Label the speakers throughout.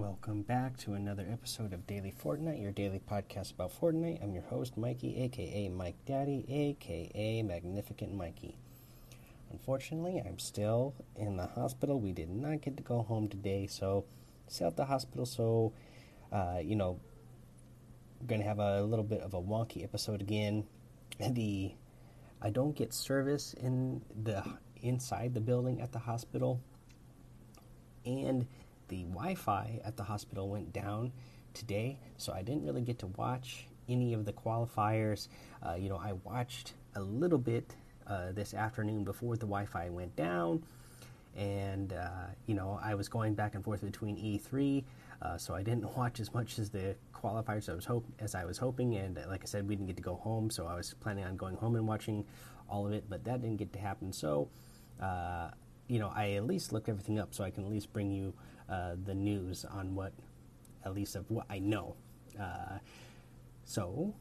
Speaker 1: welcome back to another episode of Daily Fortnite, your daily podcast about Fortnite. I'm your host, Mikey, aka Mike Daddy, aka Magnificent Mikey. Unfortunately, I'm still in the hospital. We did not get to go home today, so still at the hospital. So, uh, you know, gonna have a little bit of a wonky episode again. The I don't get service in the inside the building at the hospital, and the Wi-Fi at the hospital went down today, so I didn't really get to watch any of the qualifiers. Uh, you know, I watched a little bit uh, this afternoon before the Wi-Fi went down, and uh, you know, I was going back and forth between E3, uh, so I didn't watch as much as the qualifiers I was hope as I was hoping. And uh, like I said, we didn't get to go home, so I was planning on going home and watching all of it, but that didn't get to happen. So. Uh, you know, I at least looked everything up so I can at least bring you uh, the news on what, at least of what I know. Uh, so,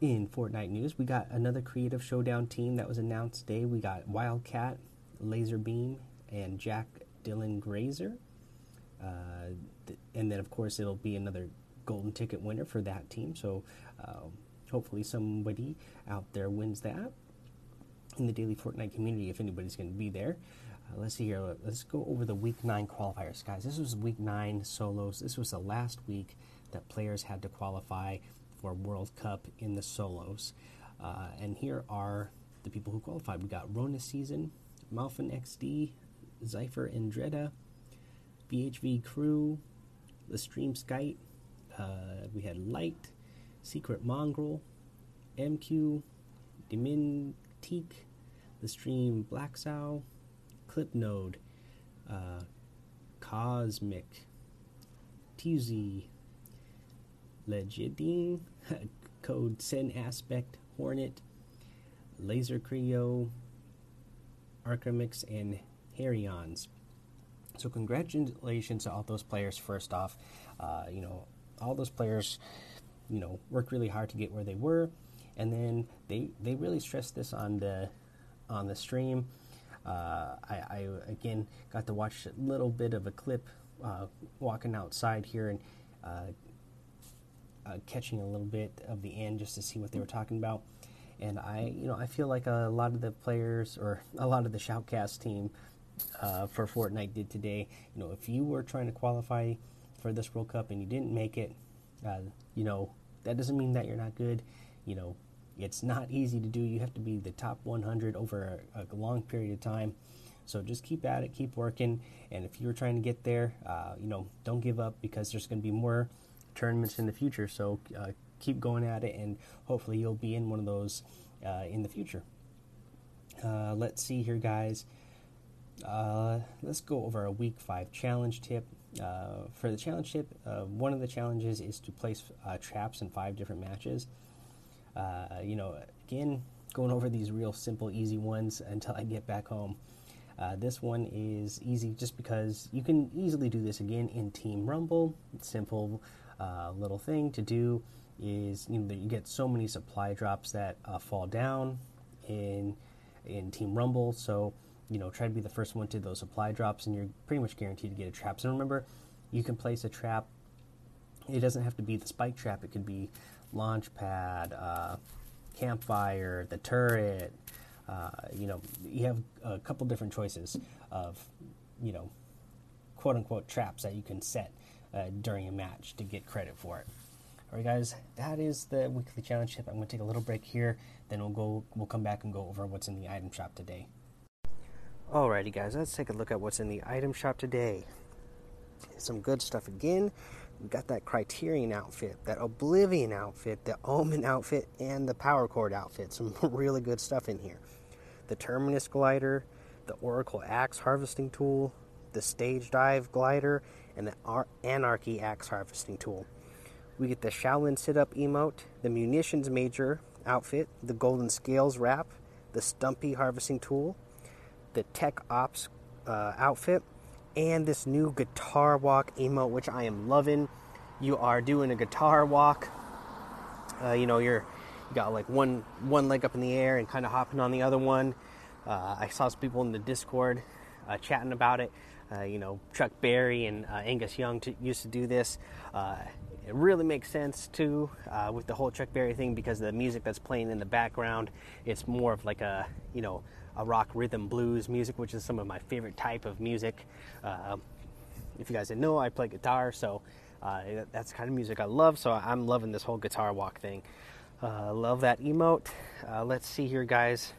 Speaker 1: in Fortnite news, we got another Creative Showdown team that was announced today. We got Wildcat, Lazarbeam, and Jack Dylan Grazer. Uh, th- and then, of course, it'll be another golden ticket winner for that team. So, uh, hopefully, somebody out there wins that in the daily Fortnite community if anybody's going to be there. Uh, let's see here. Let's go over the week nine qualifiers, guys. This was week nine solos. This was the last week that players had to qualify for World Cup in the solos. Uh, and here are the people who qualified. We got Rona Season, Malfin XD, Zypher Andretta, BHV Crew, The Stream Skite. Uh, we had Light, Secret Mongrel, MQ, Demintique, The Stream Black Sow, Clip Node, uh, Cosmic, TZ, Legidine, Code Sen Aspect, Hornet, Laser Creo, Archimix, and Harions. So congratulations to all those players. First off, uh, you know all those players, you know, worked really hard to get where they were, and then they they really stressed this on the on the stream. Uh, I, I, again got to watch a little bit of a clip uh, walking outside here and uh, uh, catching a little bit of the end just to see what they were talking about. And I, you know, I feel like a lot of the players or a lot of the Shoutcast team uh, for Fortnite did today. You know, if you were trying to qualify for this World Cup and you didn't make it, uh, you know, that doesn't mean that you're not good. You know, it's not easy to do. You have to be the top 100 over a, a long period of time. So just keep at it, keep working, and if you're trying to get there, uh, you know, don't give up because there's going to be more tournaments in the future. So uh, keep going at it, and hopefully you'll be in one of those uh, in the future. Uh, let's see here, guys. Uh, let's go over a week five challenge tip. Uh, for the challenge tip, one of the challenges is to place traps in five different matches. Uh, you know, again, going over these real simple, easy ones until I get back home. Uh, this one is easy just because you can easily do this again in Team Rumble. Simple uh, little thing to do is you know you get so many supply drops that uh, fall down in in Team Rumble. So you know try to be the first one to those supply drops, and you're pretty much guaranteed to get a trap. So remember, you can place a trap. It doesn't have to be the spike trap. It could be launch pad, uh, campfire, the turret. Uh, you know, you have a couple different choices of, you know, quote unquote traps that you can set uh, during a match to get credit for it. All right, guys, that is the weekly challenge tip. I'm going to take a little break here, then we'll go. We'll come back and go over what's in the item shop today. Alrighty, guys, let's take a look at what's in the item shop today. Some good stuff again. We got that Criterion outfit, that Oblivion outfit, the Omen outfit, and the Power Chord outfit. Some really good stuff in here. The Terminus glider, the Oracle axe harvesting tool, the Stage Dive glider, and the Ar- Anarchy axe harvesting tool. We get the Shaolin sit up emote, the Munitions Major outfit, the Golden Scales wrap, the Stumpy harvesting tool, the Tech Ops uh, outfit, and this new guitar walk emote, which I am loving. You are doing a guitar walk. Uh, you know, you're you got like one one leg up in the air and kind of hopping on the other one. Uh, I saw some people in the Discord uh, chatting about it. Uh, you know, Chuck Berry and uh, Angus Young to, used to do this. Uh, it really makes sense too with the whole Chuck Berry thing because the music that's playing in the background, it's more of like a you know a rock rhythm blues music, which is some of my favorite type of music. Uh, if you guys didn't know, I play guitar, so uh, that's kind of music I love. So I'm loving this whole guitar walk thing. Uh, love that emote. Uh, let's see here, guys.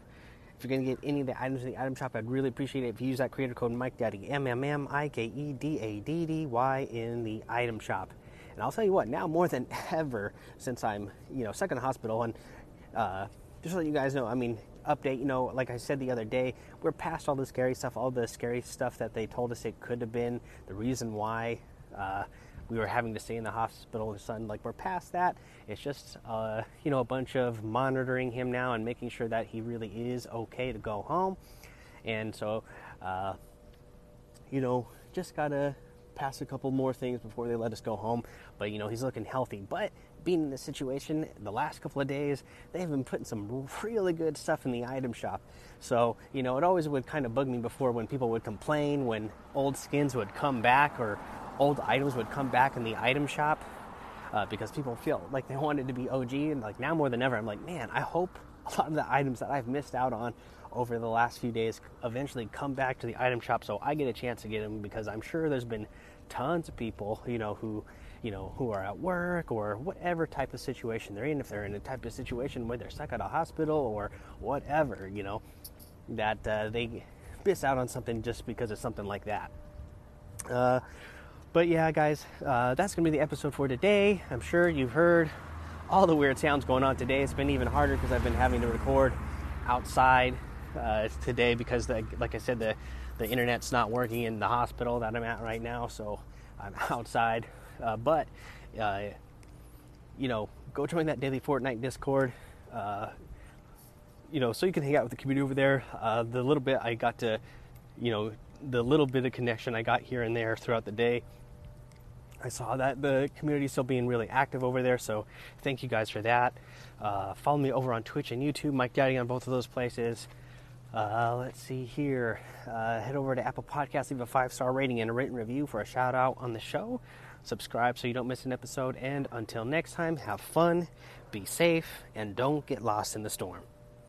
Speaker 1: If you're to get any of the items in the item shop, I'd really appreciate it if you use that creator code Mike Daddy M M M I K E D A D D Y in the item shop. And I'll tell you what, now more than ever, since I'm you know stuck in the hospital, and uh, just let you guys know, I mean, update. You know, like I said the other day, we're past all the scary stuff, all the scary stuff that they told us it could have been. The reason why. Uh, we were having to stay in the hospital with son like we're past that it's just uh, you know a bunch of monitoring him now and making sure that he really is okay to go home and so uh, you know just gotta pass a couple more things before they let us go home. But you know he's looking healthy. But being in this situation the last couple of days they've been putting some really good stuff in the item shop. So you know it always would kind of bug me before when people would complain when old skins would come back or old items would come back in the item shop uh, because people feel like they wanted to be og and like now more than ever i'm like man i hope a lot of the items that i've missed out on over the last few days eventually come back to the item shop so i get a chance to get them because i'm sure there's been tons of people you know who you know, who are at work or whatever type of situation they're in, if they're in a type of situation where they're stuck at a hospital or whatever, you know, that uh, they miss out on something just because of something like that. Uh, but yeah, guys, uh, that's to be the episode for today. I'm sure you've heard all the weird sounds going on today. It's been even harder because I've been having to record outside uh, today because, the, like I said, the, the internet's not working in the hospital that I'm at right now. So I'm outside uh, but, uh, you know, go join that daily Fortnite Discord. Uh, you know, so you can hang out with the community over there. Uh, the little bit I got to, you know, the little bit of connection I got here and there throughout the day. I saw that the community is still being really active over there, so thank you guys for that. Uh, follow me over on Twitch and YouTube, Mike Daddy on both of those places. Uh, let's see here. Uh, head over to Apple Podcasts, leave a five star rating and a written review for a shout out on the show subscribe so you don't miss an episode. And until next time, have fun, be safe, and don't get lost in the storm.